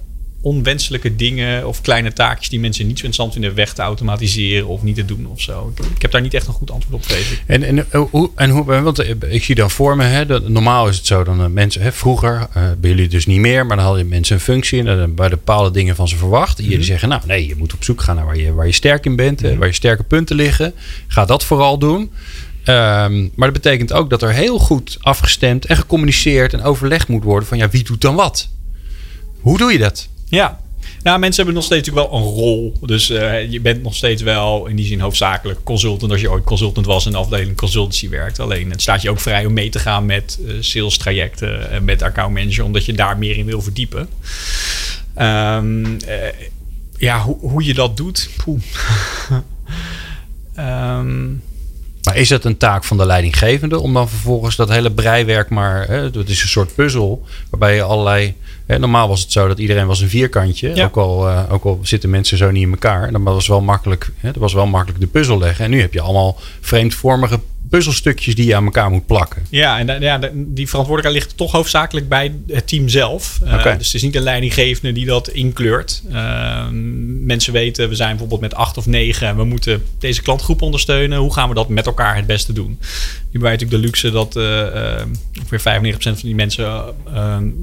onwenselijke dingen of kleine taakjes die mensen niet zo interessant vinden weg te automatiseren of niet te doen of zo. Ik, heb daar niet echt een goed antwoord op gegeven. En, en, eh, hoe, en hoe, want eh, ik zie dan voor me, hè, dat, normaal is het zo dan mensen, hè, vroeger, uh, bij jullie dus niet meer, maar dan hadden mensen een functie en dan bij bepaalde dingen van ze verwacht. Mm Jullie mhm. zeggen, nou nee, je moet op zoek gaan naar waar je, waar je sterk in bent, mm waar je sterke punten liggen. Ga dat vooral doen. Um, maar dat betekent ook dat er heel goed afgestemd en gecommuniceerd en overlegd moet worden van ja, wie doet dan wat? Hoe doe je dat? Ja. Nou, mensen hebben nog steeds natuurlijk wel een rol. Dus uh, je bent nog steeds wel in die zin hoofdzakelijk consultant als je ooit consultant was in de afdeling consultancy werkt. Alleen het staat je ook vrij om mee te gaan met uh, sales trajecten en met account manager, omdat je daar meer in wil verdiepen. Um, uh, ja, hoe, je dat doet. um, (laughs) maar is het een taak van de leidinggevende om dan vervolgens dat hele breiwerk maar... Hè, dat is een soort puzzel waarbij je allerlei... Hè, normaal was het zo dat iedereen was een vierkantje. Ook, al, uh, ook al zitten mensen zo niet in elkaar. Dan was wel makkelijk, hè, dat was wel makkelijk de puzzel leggen. En nu heb je allemaal vreemdvormige puzzelstukjes die je aan elkaar moet plakken. Ja, en ja, die verantwoordelijkheid ligt toch hoofdzakelijk bij het team zelf. Uh, dus het is niet een leidinggevende die dat inkleurt. Uh, mensen weten, we zijn bijvoorbeeld met acht of negen en we moeten deze klantgroep ondersteunen. Hoe gaan we dat met elkaar het beste doen? Hebben wij natuurlijk de luxe dat uh, ongeveer 95% van die mensen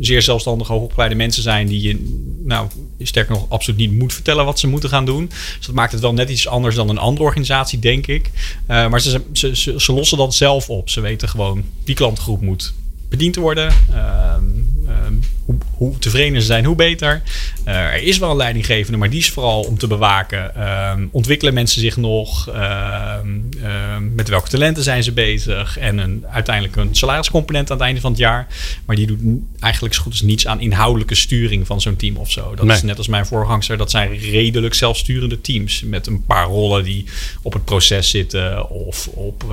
zeer zelfstandig hoogopgeleide mensen zijn die je, nou, sterker nog, absoluut niet moet vertellen wat ze moeten gaan doen. Dus dat maakt het wel net iets anders dan een andere organisatie, denk ik. maar ze, ze, ze, ze lossen dat zelf op. Ze weten gewoon, die klantgroep moet bediend worden. Ehm, ehm, hoe, hoe, tevreden ze zijn, hoe beter. Uh, er is wel een leidinggevende, maar die is vooral om te bewaken. Ehm, ontwikkelen mensen zich nog? met welke talenten zijn ze bezig? En een, uiteindelijk een salariscomponent aan het einde van het jaar. Maar die doet eigenlijk zo goed als niets aan inhoudelijke sturing van zo'n team of zo. Dat is net als mijn voorgangster. Dat zijn redelijk zelfsturende teams. Met een paar rollen die op het proces zitten of op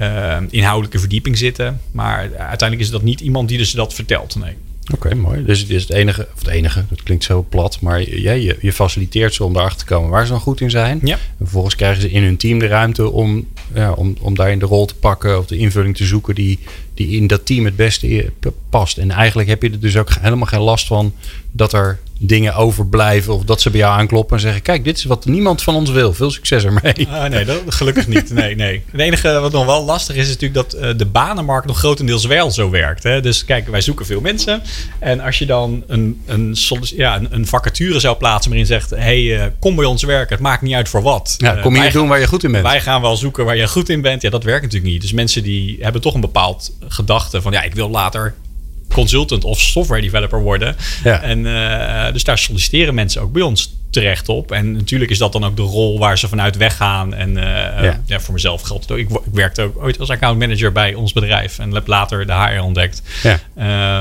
uh, inhoudelijke verdieping zitten. Maar uiteindelijk is dat niet iemand die dus dat vertelt. Nee. Oké, mooi. Dus het is het enige, of het enige, dat klinkt zo plat, maar jij, je, je faciliteert ze om erachter te komen waar ze dan goed in zijn. Ja. En vervolgens krijgen ze in hun team de ruimte om, ja, om, om daarin de rol te pakken of de invulling te zoeken die, die in dat team het beste past. En eigenlijk heb je er dus ook helemaal geen last van dat er dingen overblijven. Of dat ze bij jou aankloppen en zeggen: Kijk, dit is wat niemand van ons wil. Veel succes ermee. Uh, nee, dat, gelukkig niet. Nee, nee. Het enige wat nog wel lastig is, is natuurlijk dat uh, de banenmarkt nog grotendeels wel zo werkt. Hè? Dus kijk, wij zoeken veel mensen. En als je dan een, een, ja, een, een vacature zou plaatsen waarin zegt: hey, uh, kom bij ons werken. Het maakt niet uit voor wat. Ja, kom hier doen waar je goed in bent. Wij gaan wel zoeken waar je goed in bent. Ja, dat werkt natuurlijk niet. Dus mensen die hebben toch een bepaald gedachte van: ja, ik wil later consultant of software developer worden. Ja. En uh, dus daar solliciteren mensen ook bij ons terecht op. En natuurlijk is dat dan ook de rol waar ze vanuit weggaan. En uh, ja. ja. voor mezelf geldt het ook. Ik, ik, werkte ook ooit als accountmanager bij ons bedrijf en heb later de HR ontdekt. Ja.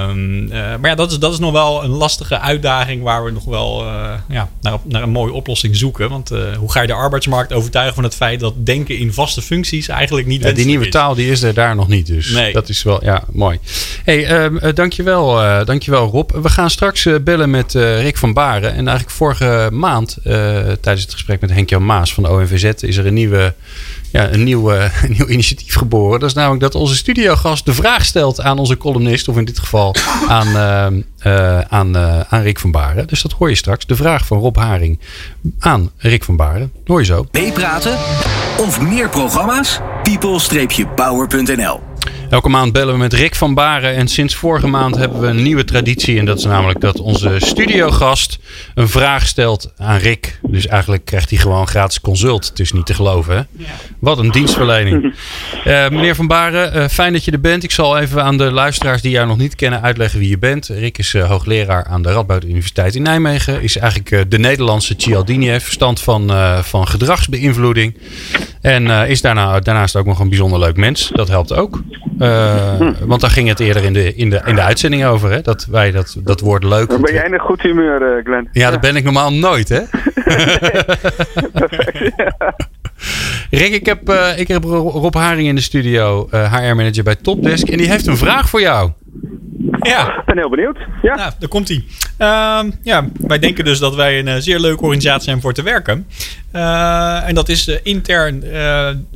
Um, maar ja, dat is, dat is nog wel een lastige uitdaging waar we nog wel ja, naar, naar een mooie oplossing zoeken. Want hoe ga je de arbeidsmarkt overtuigen van het feit dat denken in vaste functies eigenlijk niet ja, Die nieuwe taal die is er daar nog niet. Dus nee. dat is wel ja, mooi. Hey, um, dankjewel, uh, dankjewel Rob. We gaan straks uh, bellen met uh, Rick van Baren. En eigenlijk vorige maand, tijdens het gesprek met Henk-Jan Maas van de ONVZ, is er een, nieuwe, ja, een, nieuw, (laughs) een nieuw initiatief geboren. Dat is namelijk dat onze studiogast de vraag stelt aan onze columnist, of in dit geval aan, aan, aan Rick van Baren. Dus dat hoor je straks. De vraag van Rob Haring aan Rick van Baren. Hoor je zo. Meepraten of meer programma's? people-power.nl Elke maand bellen we met Rick van Baren. En sinds vorige maand hebben we een nieuwe traditie. En dat is namelijk dat onze studiogast een vraag stelt aan Rick. Dus eigenlijk krijgt hij gewoon gratis consult. Het is niet te geloven, hè? Wat een dienstverlening. Uh, (laughs) meneer van Baren, uh, fijn dat je er bent. Ik zal even aan de luisteraars die jou nog niet kennen uitleggen wie je bent. Rick is uh, hoogleraar aan de Radboud Universiteit in Nijmegen. Is eigenlijk de Nederlandse Cialdini. Heeft verstand van, van gedragsbeïnvloeding. En is daarna, daarnaast ook nog een bijzonder leuk mens. Dat helpt ook. Uh, want daar ging het eerder in de, in de, in de uitzending over, hè? Dat wij dat, dat woord leuk. Dan ben jij in een goed humeur, uh, Glenn. Ja, ja, dat ben ik normaal nooit, hè? (laughs) Perfect. Ja. Rick, ik heb, uh, ik heb Rob Haring in de studio, HR-manager bij Topdesk. En die heeft een vraag voor jou. Ja. Ik ben heel benieuwd. Ja, nou, daar komt hij. Uh, ja, wij denken dus dat wij een uh, zeer leuke organisatie zijn voor te werken. Uh, en dat is uh, intern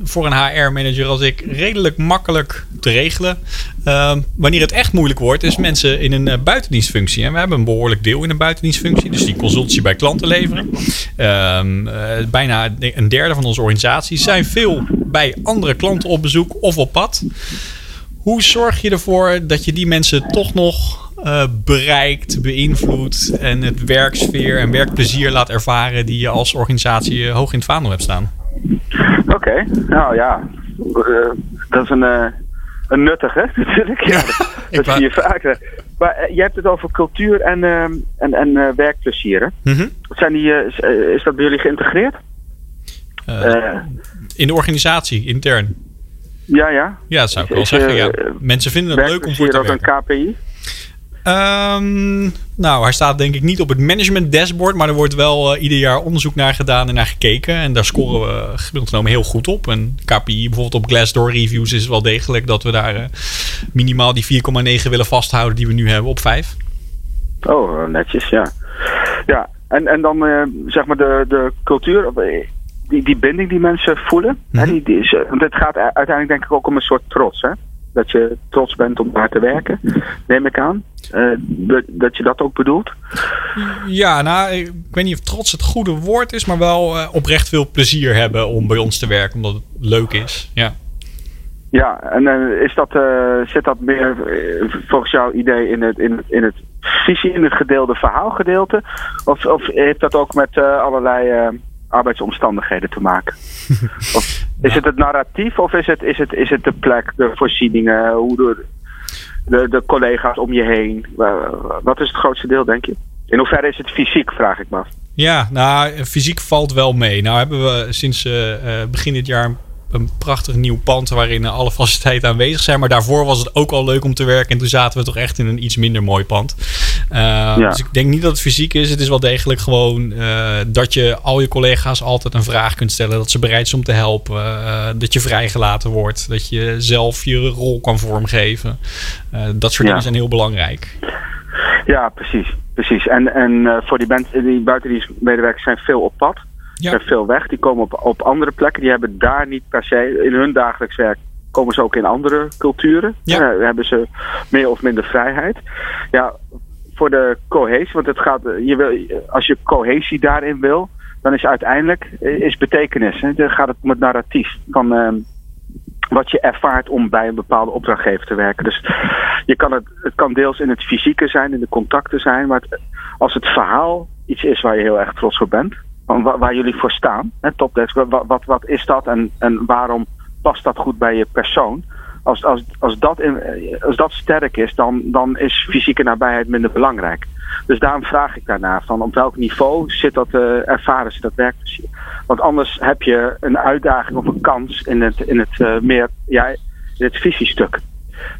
voor een HR-manager als ik redelijk makkelijk te regelen. Ehm, wanneer het echt moeilijk wordt, is mensen in een buitendienstfunctie. En we hebben een behoorlijk deel in een buitendienstfunctie. Dus die consultancy bij klanten leveren. Ehm, bijna een derde van onze organisaties zijn veel bij andere klanten op bezoek of op pad. Hoe zorg je ervoor dat je die mensen toch nog uh, bereikt, beïnvloedt en het werksfeer en werkplezier laat ervaren die je als organisatie hoog in het vaandel hebt staan? Oké, okay. nou ja, uh, dat is een, uh, een nuttige (laughs) natuurlijk. Ja, dat, dat zie je vaak. Maar je hebt het over cultuur en, en, en werkplezier. Mm -hmm. Zijn die, is dat bij jullie geïntegreerd? in de organisatie, intern. Ja, ja. Ja, dat zou ik wel zeggen. Ja. Mensen vinden het leuk om voor te dat werken. een KPI? Um, nou, hij staat denk ik niet op het management dashboard, maar er wordt wel uh, ieder jaar onderzoek naar gedaan en naar gekeken. En daar scoren we gemiddeld genomen heel goed op. En KPI bijvoorbeeld op Glassdoor reviews is wel degelijk dat we daar uh, minimaal die 4,9 willen vasthouden die we nu hebben op 5. Oh, netjes, ja. Ja, en, en dan uh, zeg maar de, de cultuur, die, die binding die mensen voelen. Mhm. Hè, die, die is, want het gaat uiteindelijk denk ik ook om een soort trots. Hè? Dat je trots bent om daar te werken, neem ik aan. Uh, dat, dat je dat ook bedoelt. Ja, nou, ik weet niet of trots het goede woord is, maar wel uh, oprecht veel plezier hebben om bij ons te werken, omdat het leuk is. Ja. Ja, en uh, is dat, zit dat meer volgens jouw idee in het, in het, in het visie, in het gedeelde verhaalgedeelte? Of, of heeft dat ook met allerlei arbeidsomstandigheden te maken? (laughs) of is het het narratief of is het, is het, is het de plek, de voorzieningen, hoe de, de, de collega's om je heen? Wat is het grootste deel, denk je? In hoeverre is het fysiek, vraag ik me af. Ja, nou, fysiek valt wel mee. Nou hebben we sinds uh, begin dit jaar een prachtig nieuw pand waarin alle faciliteiten aanwezig zijn. Maar daarvoor was het ook al leuk om te werken. En toen zaten we toch echt in een iets minder mooi pand. Uh, ja. Dus ik denk niet dat het fysiek is. Het is wel degelijk gewoon uh, dat je al je collega's altijd een vraag kunt stellen. Dat ze bereid zijn om te helpen. Uh, dat je vrijgelaten wordt. Dat je zelf je rol kan vormgeven. dat soort ja. dingen zijn heel belangrijk. Ja, precies. precies. En, en voor die, band, die buitendienstmedewerkers zijn veel op pad. Ja. veel weg. Die komen op, op andere plekken. Die hebben daar niet per se in hun dagelijks werk. Komen ze ook in andere culturen. Ja. Uh, hebben ze meer of minder vrijheid. Ja, voor de cohesie. Want het gaat, je wil, als je cohesie daarin wil. Dan is uiteindelijk is betekenis. Hè. Dan gaat het om het narratief. Van uh, wat je ervaart om bij een bepaalde opdrachtgever te werken. Dus je kan het, het kan deels in het fysieke zijn. In de contacten zijn. Maar het, als het verhaal iets is waar je heel erg trots op bent waar, waar, jullie voor staan. Hè, topdesk, wat, wat, wat is dat en, en waarom past dat goed bij je persoon? als, als, als, dat in, als dat sterk is, dan, dan is fysieke nabijheid minder belangrijk. Dus daarom vraag ik daarna van op welk niveau zit dat, uh, ervaren ze dat werkplezier. Want anders heb je een uitdaging of een kans in het, in het uh, meer ja, in het visiestuk.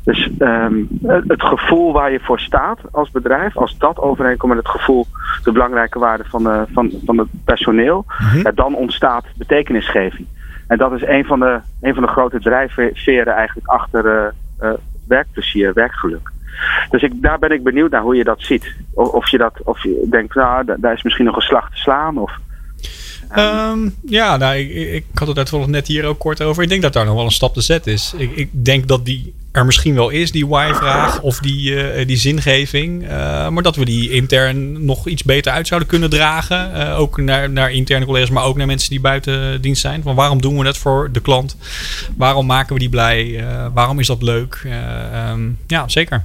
Dus um, het gevoel waar je voor staat als bedrijf, als dat overeenkomt met het gevoel, de belangrijke waarde van, de, van, van het personeel, ja, dan ontstaat betekenisgeving. En dat is een van de, een van de grote drijfveren eigenlijk achter uh, uh, werkplezier, werkgeluk. Dus ik, daar ben ik benieuwd naar hoe je dat ziet. Of, of je dat, of je denkt, nou, daar is misschien nog een slag te slaan. Of, Um, ja, nou, ik, ik had het uitvoerig net hier ook kort over. Ik denk dat daar nog wel een stap te zetten is. Ik, ik denk dat die er misschien wel is, die why-vraag of die, uh, die zingeving. Uh, maar dat we die intern nog iets beter uit zouden kunnen dragen. Uh, ook naar, naar interne collega's, maar ook naar mensen die buiten dienst zijn. Van waarom doen we dat voor de klant? Waarom maken we die blij? waarom is dat leuk? Um, ja, zeker.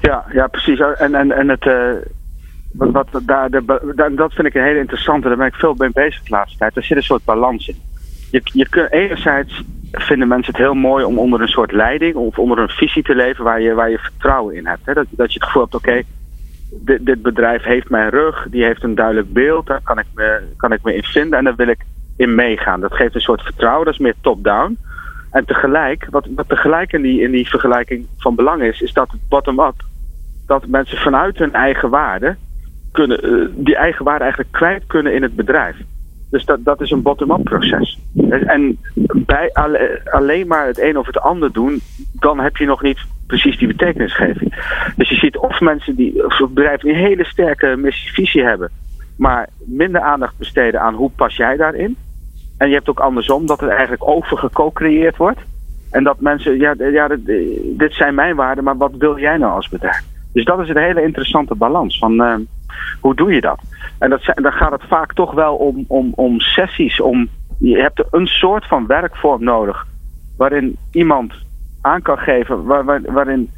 Ja, ja precies. En, en, en het wat, wat daar, de, dat vind ik een hele interessante. Daar ben ik veel mee bezig de laatste tijd. Er zit een soort balans in. Je, je kunt, enerzijds vinden mensen het heel mooi om onder een soort leiding of onder een visie te leven waar je, waar je vertrouwen in hebt. Hè? Dat, dat je het gevoel hebt, oké, dit, bedrijf heeft mijn rug, die heeft een duidelijk beeld, daar kan ik, me, kan ik me in vinden en daar wil ik in meegaan. Dat geeft een soort vertrouwen, dat is meer top-down. En tegelijk, wat, wat tegelijk in die, in die vergelijking van belang is, is dat bottom-up, dat mensen vanuit hun eigen waarde kunnen, uh, die eigen waarde eigenlijk kwijt kunnen in het bedrijf. Dus dat, dat is een bottom-up proces. En bij alleen maar het een of het ander doen, dan heb je nog niet precies die betekenisgeving. Dus je ziet of mensen die, bedrijven die een hele sterke missie-visie hebben, maar minder aandacht besteden aan hoe pas jij daarin. En je hebt ook andersom dat het eigenlijk overgeco-creëerd wordt. En dat mensen, ja, ja, dit zijn mijn waarden, maar wat wil jij nou als bedrijf? Dus dat is een hele interessante balans. Van, uh, hoe doe je dat? En dat, dan gaat het vaak toch wel om, om, om sessies. Om, je hebt een soort van werkvorm nodig. Waarin iemand aan kan geven. Waar, waar, waarin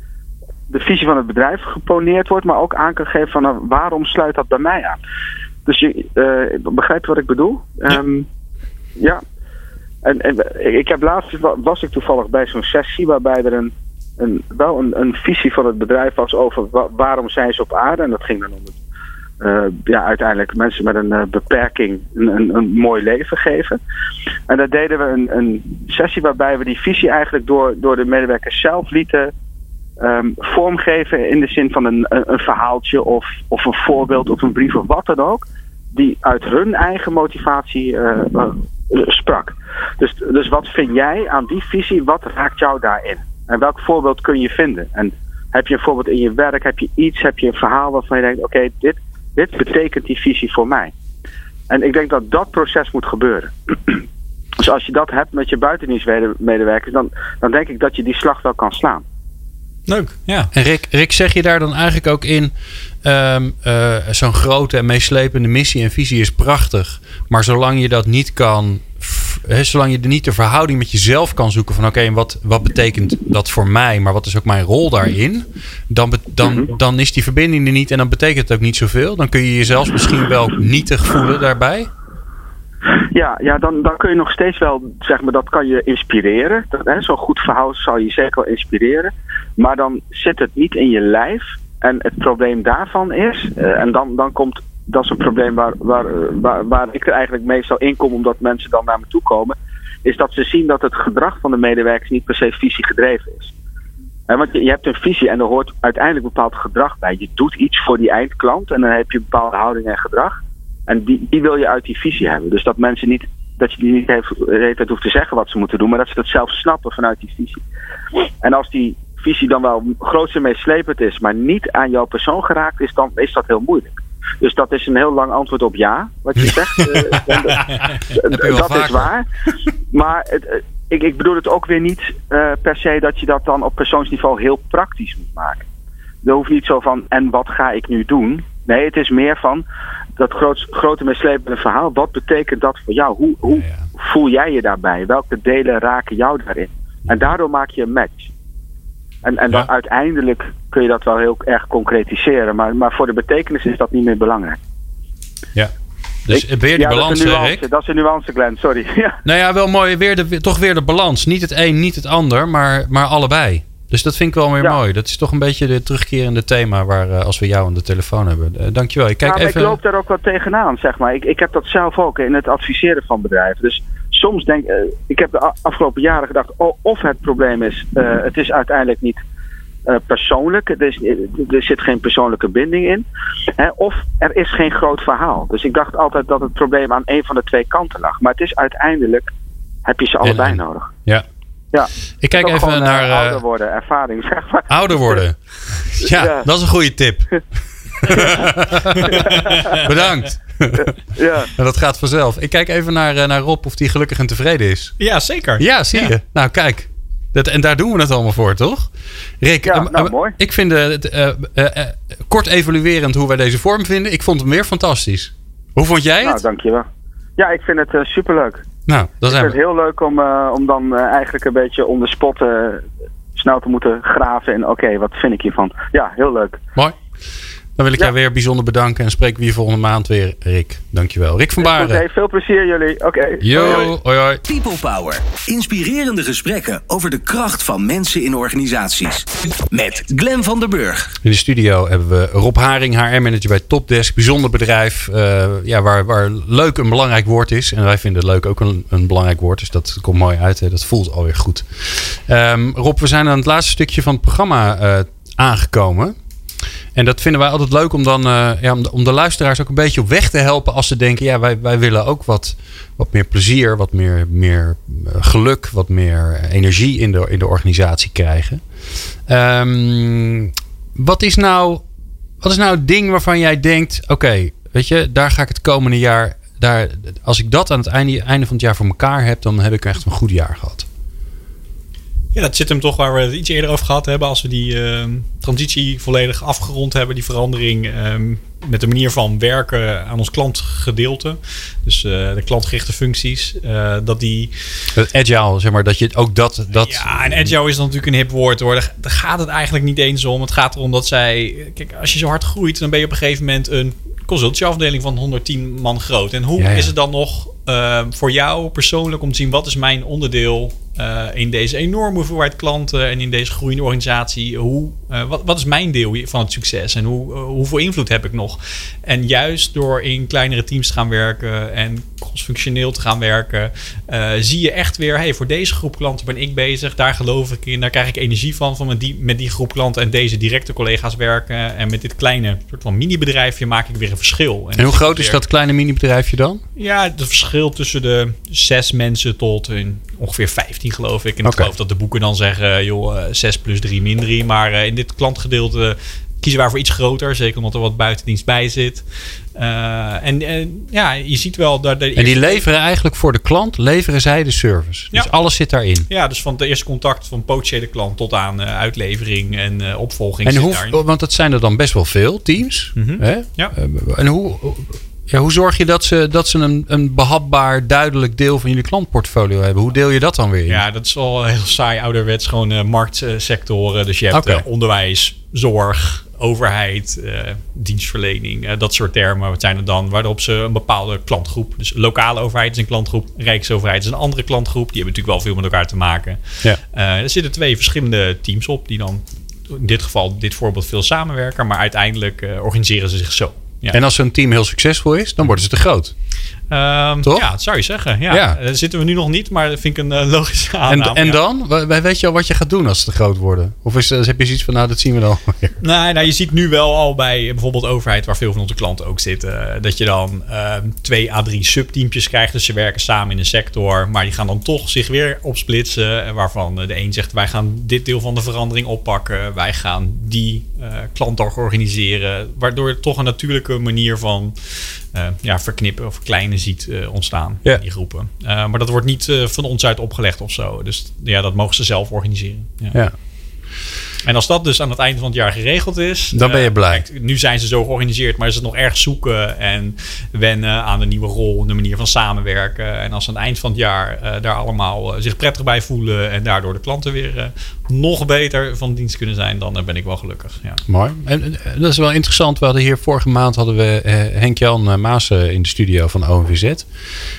de visie van het bedrijf geponeerd wordt. Maar ook aan kan geven van nou, waarom sluit dat bij mij aan. Dus je uh, begrijpt wat ik bedoel? Ja. Um, ja. En, en, ik heb laatst was ik toevallig bij zo'n sessie waarbij er een, een, wel een, een visie van het bedrijf was over wa waarom zijn ze op aarde. En dat ging dan om het uh, ja, uiteindelijk mensen met een uh, beperking een, een, een, mooi leven geven. En daar deden we een, een, sessie waarbij we die visie eigenlijk door, door de medewerkers zelf lieten um, vormgeven in de zin van een, een, verhaaltje of, of een voorbeeld of een brief of wat dan ook. Die uit hun eigen motivatie uh, sprak. Dus, dus wat vind jij aan die visie? Wat raakt jou daarin? En welk voorbeeld kun je vinden? En heb je een voorbeeld in je werk? Heb je iets? Heb je een verhaal waarvan je denkt: oké, dit, dit betekent die visie voor mij. En ik denk dat dat proces moet gebeuren. (clears throat) dus als je dat hebt met je buitendienstmedewerkers, dan, dan denk ik dat je die slag wel kan slaan. Leuk, ja. En Rick, Rick zeg je daar dan eigenlijk ook in... Um, uh, zo'n grote en meeslepende missie en visie is prachtig. Maar zolang je dat niet kan he, zolang je niet de verhouding met jezelf kan zoeken van oké, okay, wat, wat betekent dat voor mij, maar wat is ook mijn rol daarin, dan, dan, mhm. dan is die verbinding er niet en dan betekent het ook niet zoveel. Dan kun je jezelf misschien wel nietig voelen daarbij. Ja, ja dan, dan kun je nog steeds wel, zeg maar, dat kan je inspireren. Zo'n goed verhaal zal je zeker wel inspireren. Maar dan zit het niet in je lijf. En het probleem daarvan is, uh, en dan, dan komt dat is een probleem waar, waar, waar, waar ik er eigenlijk meestal in kom, omdat mensen dan naar me toe komen. Is dat ze zien dat het gedrag van de medewerkers niet per se visie gedreven is. En want je, hebt een visie en er hoort uiteindelijk bepaald gedrag bij. Je doet iets voor die eindklant en dan heb je bepaalde houding en gedrag. En die, die wil je uit die visie hebben. Dus dat mensen niet, dat je die niet heeft, heeft hoeft te zeggen wat ze moeten doen, maar dat ze dat zelf snappen vanuit die visie. En als die visie dan wel groot en meeslepend is, maar niet aan jouw persoon geraakt is, dan is dat heel moeilijk. Dus dat is een heel lang antwoord op ja, wat je (laughs) zegt. (laughs) uh, dat is waar. Maar het, eh, ik, ik, bedoel het ook weer niet uh, per se dat je dat dan op persoonsniveau heel praktisch moet maken. Er hoeft niet zo van, en wat ga ik nu doen? Nee, het is meer van dat groot, grote meeslepende verhaal. Wat betekent dat voor jou? Hoe, hoe ja, ja. voel jij je daarbij? Welke delen raken jou daarin? En daardoor maak je een match. En, en dan ja. uiteindelijk kun je dat wel heel erg concretiseren. Maar, maar voor de betekenis is dat niet meer belangrijk. Ja. Dus Ik- weer die ja, balans, dat is, een hè, nuance, Rick? dat is een nuance, Glenn, sorry. (laughs) Ja. Nou ja, wel mooi. Weer de, toch weer de balans. Niet het een, niet het ander, maar, maar allebei. Dus dat vind ik wel weer Ja. mooi. Dat is toch een beetje de terugkerende thema waar eh, als we jou aan de telefoon hebben. Eh, dankjewel. Ik kijk even. ik loop daar ook wel tegenaan, zeg maar. Ik, ik heb dat zelf ook in het adviseren van bedrijven. Dus soms denk eh, ik, heb de afgelopen jaren gedacht, oh, of het probleem is, eh, het is uiteindelijk niet eh, persoonlijk, er, is, er zit geen persoonlijke binding in, hè, of er is geen groot verhaal. Dus ik dacht altijd dat het probleem aan een van de twee kanten lag. Maar het is uiteindelijk, heb je ze allebei en. nodig. Ja. Ja. Ik kijk even gewoon, naar. ouder worden, ervaring, zeg maar. ouder worden. (laughs) Ja, Ja. dat is een goede tip. (laughs) (laughs) Bedankt. (laughs) Ja. En dat gaat vanzelf. Ik kijk even naar, eh, naar Rob of die gelukkig en tevreden is. Ja, zeker. Ja, zie Ja. je. Nou, kijk. Dat, en daar doen we het allemaal voor, toch? Rick, Ja, eh, nou, eh, mooi. ik vind het eh, eh, eh, kort evaluerend hoe wij deze vorm vinden. Ik vond hem weer fantastisch. Hoe vond jij Nou, het? dankjewel. Ja, ik vind het eh, superleuk. Nou, dan Ik vind we. het heel leuk om, eh, om dan eigenlijk een beetje on the spot snel te moeten graven. En oké, wat vind ik hiervan? Ja, heel leuk. Mooi. Dan wil ik Ja. jou weer bijzonder bedanken en spreken we je volgende maand weer, Rick. Dankjewel. Rick van Baren. hey, veel plezier jullie. Oké. Yo, hoi hoi. People Power. Inspirerende gesprekken over de kracht van mensen in organisaties. Met Glenn van der Burg. In de studio hebben we Rob Haring, HR-manager bij Topdesk. Bijzonder bedrijf eh, ja, waar, waar leuk een belangrijk woord is. En wij vinden leuk ook een, een belangrijk woord. Dus dat komt mooi uit. Hè. Dat voelt alweer goed. Ehm, Rob, we zijn aan het laatste stukje van het programma eh, aangekomen. En dat vinden wij altijd leuk om dan eh, ja, om, de, luisteraars ook een beetje op weg te helpen. Als ze denken, ja, wij, wij willen ook wat, wat meer plezier, wat meer, meer eh, geluk, wat meer energie in de, in de organisatie krijgen. Ehm, wat, is nou, wat is nou het ding waarvan jij denkt, oké, weet je, daar ga ik het komende jaar, daar, als ik dat aan het einde, einde van het jaar voor elkaar heb, dan heb ik echt een goed jaar gehad. Ja, dat zit hem toch waar we het iets eerder over gehad hebben. Als we die ehm, transitie volledig afgerond hebben, die verandering ehm, met de manier van werken aan ons klantgedeelte. Dus eh, de klantgerichte functies. eh, dat die. Het agile, zeg maar, dat je ook dat... dat Ja, en agile is dan natuurlijk een hip woord hoor. Daar, daar gaat het eigenlijk niet eens om. Het gaat erom dat zij. Kijk, als je zo hard groeit, dan ben je op een gegeven moment een consultieafdeling van 110 man groot. En hoe Ja, ja. is het dan nog eh, voor jou persoonlijk om te zien wat is mijn onderdeel eh, in deze enorme hoeveelheid klanten en in deze groeiende organisatie? Hoe, eh, wat, wat is mijn deel van het succes en hoe, eh, hoeveel invloed heb ik nog? En juist door in kleinere teams te gaan werken en crossfunctioneel te gaan werken, zie je echt weer, hey, voor deze groep klanten ben ik bezig, daar geloof ik in, daar krijg ik energie van, van met die, met die groep klanten en deze directe collega's werken. En met dit kleine soort van mini-bedrijfje maak ik weer een verschil. en hoe groot is dat kleine mini-bedrijfje dan? ja, het verschil tussen de zes mensen tot een, ongeveer 15 geloof ik. En ik geloof dat de boeken dan zeggen, joh, eh, 6 plus 3 min 3. Maar eh, in dit klantgedeelte kiezen wij voor iets groter. Zeker omdat er wat buitendienst bij zit. Eh, en en ja, je ziet wel dat... de En die leveren eigenlijk voor de klant, leveren zij de service. Dus Ja. alles zit daarin. Ja, dus van het eerste contact van potentiële klant tot aan eh, uitlevering en eh, opvolging En hoe, daarin. want dat zijn er dan best wel veel teams. Mhm. Hè? Ja. Eh, En hoe, ja, hoe zorg je dat ze, dat ze een, een behapbaar, duidelijk deel van jullie klantportfolio hebben? Hoe deel je dat dan weer in? Ja, dat is wel heel saai ouderwets. Gewoon eh, marktsectoren. Dus je hebt eh, onderwijs, zorg, overheid, eh, dienstverlening. eh, dat soort termen. Wat zijn er dan? Waarop ze een bepaalde klantgroep. Dus lokale overheid is een klantgroep. Rijksoverheid is een andere klantgroep. Die hebben natuurlijk wel veel met elkaar te maken. Ja. Eh, er zitten twee verschillende teams op. Die dan in dit geval, dit voorbeeld, veel samenwerken. Maar uiteindelijk eh, organiseren ze zich zo. En als zo'n team heel succesvol is, dan worden ze te groot. Ehm, Toch? Ja, dat zou je zeggen. Ja. Ja. Daar zitten we nu nog niet, maar dat vind ik een eh, logische En, aanname. en ja. dan? Weet je al wat je gaat doen als ze te groot worden? Of is, heb je zoiets van, nou, dat zien we dan (laughs) weer. Nee, nou, je ziet nu wel al bij bijvoorbeeld overheid, waar veel van onze klanten ook zitten, eh, dat je dan ehm, twee à drie subteampjes krijgt. Dus ze werken samen in een sector, maar die gaan dan toch zich weer opsplitsen. eh, Waarvan eh, de een zegt, wij gaan dit deel van de verandering oppakken. Wij gaan die eh klantdag organiseren. Waardoor je toch een natuurlijke manier van eh, ja, verknippen of verkleinen ziet eh, ontstaan Ja. in die groepen. Eh, maar dat wordt niet eh, van ons uit opgelegd of zo. Dus ja, dat mogen ze zelf organiseren. Ja. Ja. En als dat dus aan het einde van het jaar geregeld is... Dan ben je eh, blij. kijk, nu zijn ze zo georganiseerd, maar is het nog erg zoeken en wennen aan de nieuwe rol, de manier van samenwerken. En als ze aan het eind van het jaar eh, daar allemaal eh, zich prettig bij voelen en daardoor de klanten weer nog beter van dienst kunnen zijn, dan ben ik wel gelukkig. Ja. Mooi. En dat is wel interessant. We hadden hier vorige maand hadden we Henk-Jan Maas eh, in de studio van OMVZ.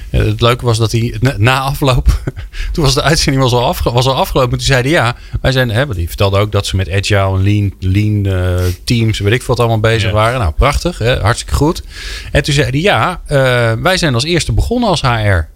Het leuke was dat hij na, afloop, (laughs) toen was de uitzending was al, afge, was al afgelopen. Toen zeiden ja, wij zijn, want die vertelde ook dat ze met agile en lean, lean eh, teams, weet ik wat allemaal bezig Ja. waren. Nou, prachtig, hè, hartstikke goed. En toen zei hij ja, eh, wij zijn als eerste begonnen als HR.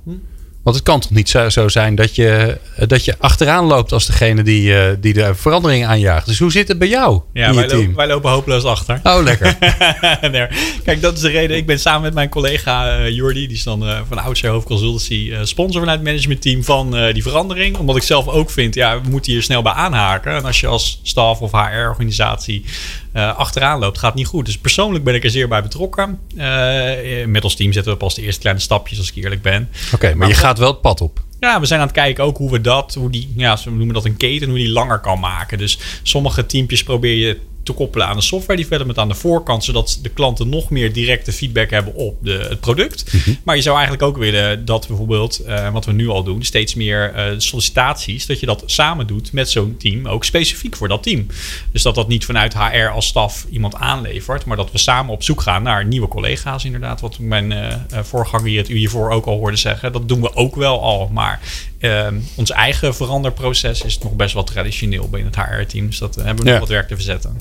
Want het kan toch niet zo, zo zijn dat je, dat je achteraan loopt als degene die, eh, die de verandering aanjaagt. Dus hoe zit het bij jou Ja, wij, lopen, wij lopen hopeloos achter. Oh, lekker. (laughs) Nee, Kijk, dat is de reden. Ik ben samen met mijn collega eh Jordi, die is dan eh, van oudsher hoofdconsultancy, eh, sponsor vanuit het managementteam van eh, die verandering. Omdat ik zelf ook vind, ja, we moeten hier snel bij aanhaken. En als je als staf of HR-organisatie eh, achteraan loopt, gaat niet goed. Dus persoonlijk ben ik er zeer bij betrokken. Eh, met ons team zetten we pas de eerste kleine stapjes, als ik eerlijk ben. Oké, maar je gaat wel het pad op. Ja, we zijn aan het kijken ook hoe we dat, hoe die, ja, ze noemen dat een keten, hoe die langer kan maken. Dus sommige teampjes probeer je te koppelen aan de software development aan de voorkant, zodat de klanten nog meer directe feedback hebben op de, het product. Maar je zou eigenlijk ook willen dat bijvoorbeeld, eh, wat we nu al doen, steeds meer eh, sollicitaties, dat je dat samen doet met zo'n team, ook specifiek voor dat team. Dus dat dat niet vanuit HR als staf iemand aanlevert, maar dat we samen op zoek gaan naar nieuwe collega's, inderdaad. Wat mijn eh, voorganger hier het u hiervoor ook al hoorde zeggen. Dat doen we ook wel al, maar Ehm, ons eigen veranderproces is nog best wel traditioneel binnen het HR-team. Dus dat hebben we Ja. nog wat werk te verzetten.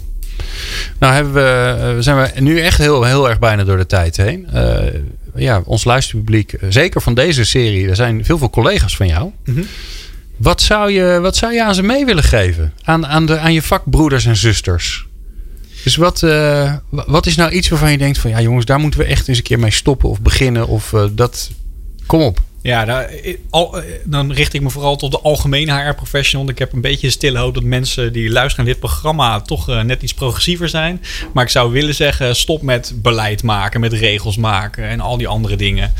Nou hebben we, eh, zijn we nu echt heel, heel erg bijna door de tijd heen. Eh, ja, ons luisterpubliek, eh, zeker van deze serie, er zijn veel veel collega's van jou. Mhm. Wat, zou je, wat zou je aan ze mee willen geven? Aan, aan, de, aan je vakbroeders en zusters? Dus wat, wa- wat is nou iets waarvan je denkt van ja jongens, daar moeten we echt eens een keer mee stoppen of beginnen of dat. Kom op. Ja, daar, eh, dan richt ik me vooral tot de algemene HR-professional. Ik heb een beetje de stille hoop dat mensen die luisteren naar dit programma toch eh, net iets progressiever zijn. Maar ik zou willen zeggen, stop met beleid maken, met regels maken en al die andere dingen.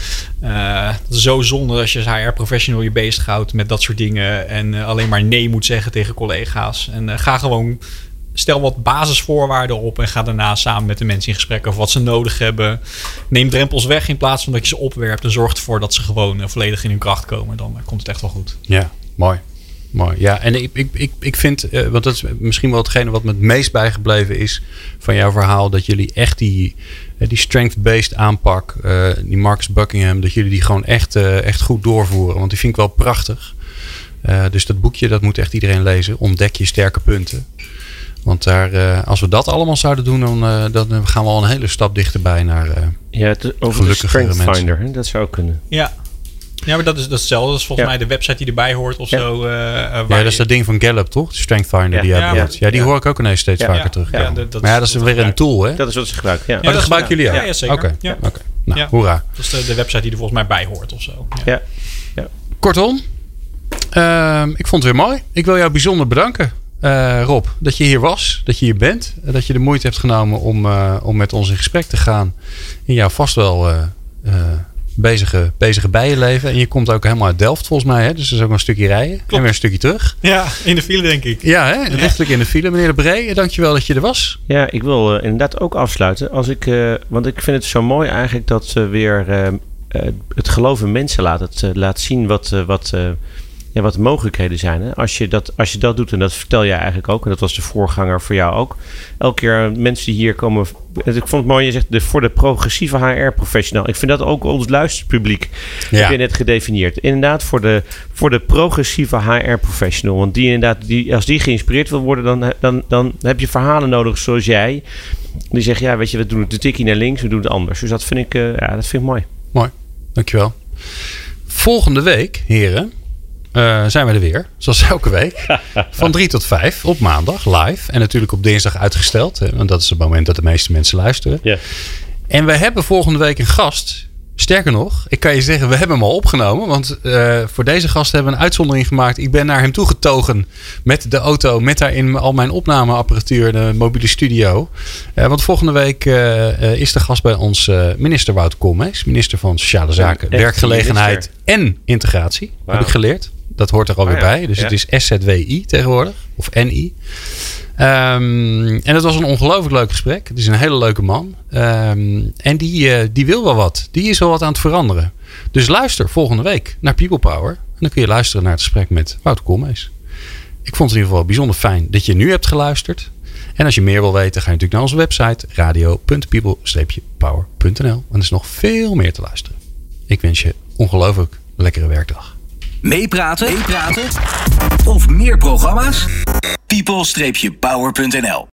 Is zo zonde als je als HR-professional je bezighoudt met dat soort dingen. En alleen maar nee moet zeggen tegen collega's. En ga gewoon stel wat basisvoorwaarden op en ga daarna samen met de mensen in gesprek over wat ze nodig hebben. Neem drempels weg in plaats van dat je ze opwerpt en zorgt ervoor dat ze gewoon eh, volledig in hun kracht komen. Dan eh, komt het echt wel goed. Ja, mooi. Mooi. Ja, en ik, ik, ik, ik vind, eh, want dat is misschien wel hetgene wat me het meest bijgebleven is van jouw verhaal, dat jullie echt die, die strength-based aanpak, die Marcus Buckingham, dat jullie die gewoon echt, echt goed doorvoeren. Want die vind ik wel prachtig. Dus dat boekje, dat moet echt iedereen lezen. Ontdek je sterke punten. Want daar, eh, als we dat allemaal zouden doen, dan, eh, dan gaan we al een hele stap dichterbij naar. eh, Ja, het, over de Gelukkigere Strength mensen. Finder, hè, dat zou kunnen. Ja. Ja, maar dat is dat is hetzelfde. Dat is volgens Ja. mij de website die erbij hoort of Ja. zo. ja, waar dat is je- dat ding van Gallup, toch? De Strength Finder Ja. die jij Ja, bedoelt. Ja, die ja. hoor ik ook ineens steeds Ja. vaker Ja. terug. Ja, dat- dat maar ja, is- dat is weer een tool, hè? Dat is wat ze gebruiken, ja. Oh, dat dat gebruiken jullie ook? ja, ja, zeker. Oké, Ja. oké. Nou, Ja. hoera. Dat is de, de website die er volgens mij bij hoort of zo. Ja. Ja. Kortom, ehm, ik vond het weer mooi. Ik wil jou bijzonder bedanken, eh, Rob, dat je hier was, dat je hier bent. eh, Dat je de moeite hebt genomen om, eh, om met ons in gesprek te gaan. In jouw vast wel eh, eh, bezige, bezige bijenleven. En je komt ook helemaal uit Delft volgens mij. Hè? Dus dat is ook een stukje rijden. En weer een stukje terug. ja, in de file denk ik. Ja, hè? lichtelijk in de file. Meneer De Bree, dankjewel dat je er was. Ja, ik wil inderdaad ook afsluiten. Als ik, eh, want ik vind het zo mooi eigenlijk dat ze weer eh, eh, het geloof in mensen laat, het, laat zien wat, eh, wat, eh, ja, wat de mogelijkheden zijn. Hè? Als, je dat, als je dat doet, en dat vertel jij eigenlijk ook, en dat was de voorganger voor jou ook. Elke keer eh, mensen die hier komen. Ik vond het mooi, je zegt de, voor de progressieve HR-professional. Ik vind dat ook ons luisterpubliek. Heb je net gedefinieerd. Inderdaad, voor de, voor de progressieve HR-professional. Want die inderdaad, die, als die geïnspireerd wil worden, dan, dan, dan heb je verhalen nodig zoals jij. Die zeggen, ja, weet je, we doen het de tikkie naar links, we doen het anders. Dus dat vind ik, eh, ja, dat vind ik mooi. Mooi, dankjewel. Volgende week, heren, eh, zijn we er weer. Zoals elke week. (laughs) Van 3 tot 5 op maandag live. En natuurlijk op dinsdag uitgesteld. hè, Want dat is het moment dat de meeste mensen luisteren. Ja. En we hebben volgende week een gast. Sterker nog, ik kan je zeggen, we hebben hem al opgenomen. Want eh, voor deze gast hebben we een uitzondering gemaakt. Ik ben naar hem toegetogen met de auto. Met daarin al mijn opnameapparatuur, de mobiele studio. Eh, want volgende week is de gast bij ons minister Wouter Koolmees. Minister van Sociale Zaken, Werkgelegenheid en Integratie. Heb ik geleerd. Dat hoort er alweer Oh ja, bij. Dus ja. het is SZWI tegenwoordig. Of NI. Ehm, en het was een ongelooflijk leuk gesprek. Het is een hele leuke man. Ehm, en die, eh, die wil wel wat. Die is wel wat aan het veranderen. Dus luister volgende week naar People Power. En dan kun je luisteren naar het gesprek met Wouter Koolmees. Ik vond het in ieder geval bijzonder fijn dat je nu hebt geluisterd. En als je meer wil weten, ga je natuurlijk naar onze website radio.people-power.nl. En er is nog veel meer te luisteren. Ik wens je ongelooflijk lekkere werkdag. Meepraten? Meepraten? Of meer programma's? people-power.nl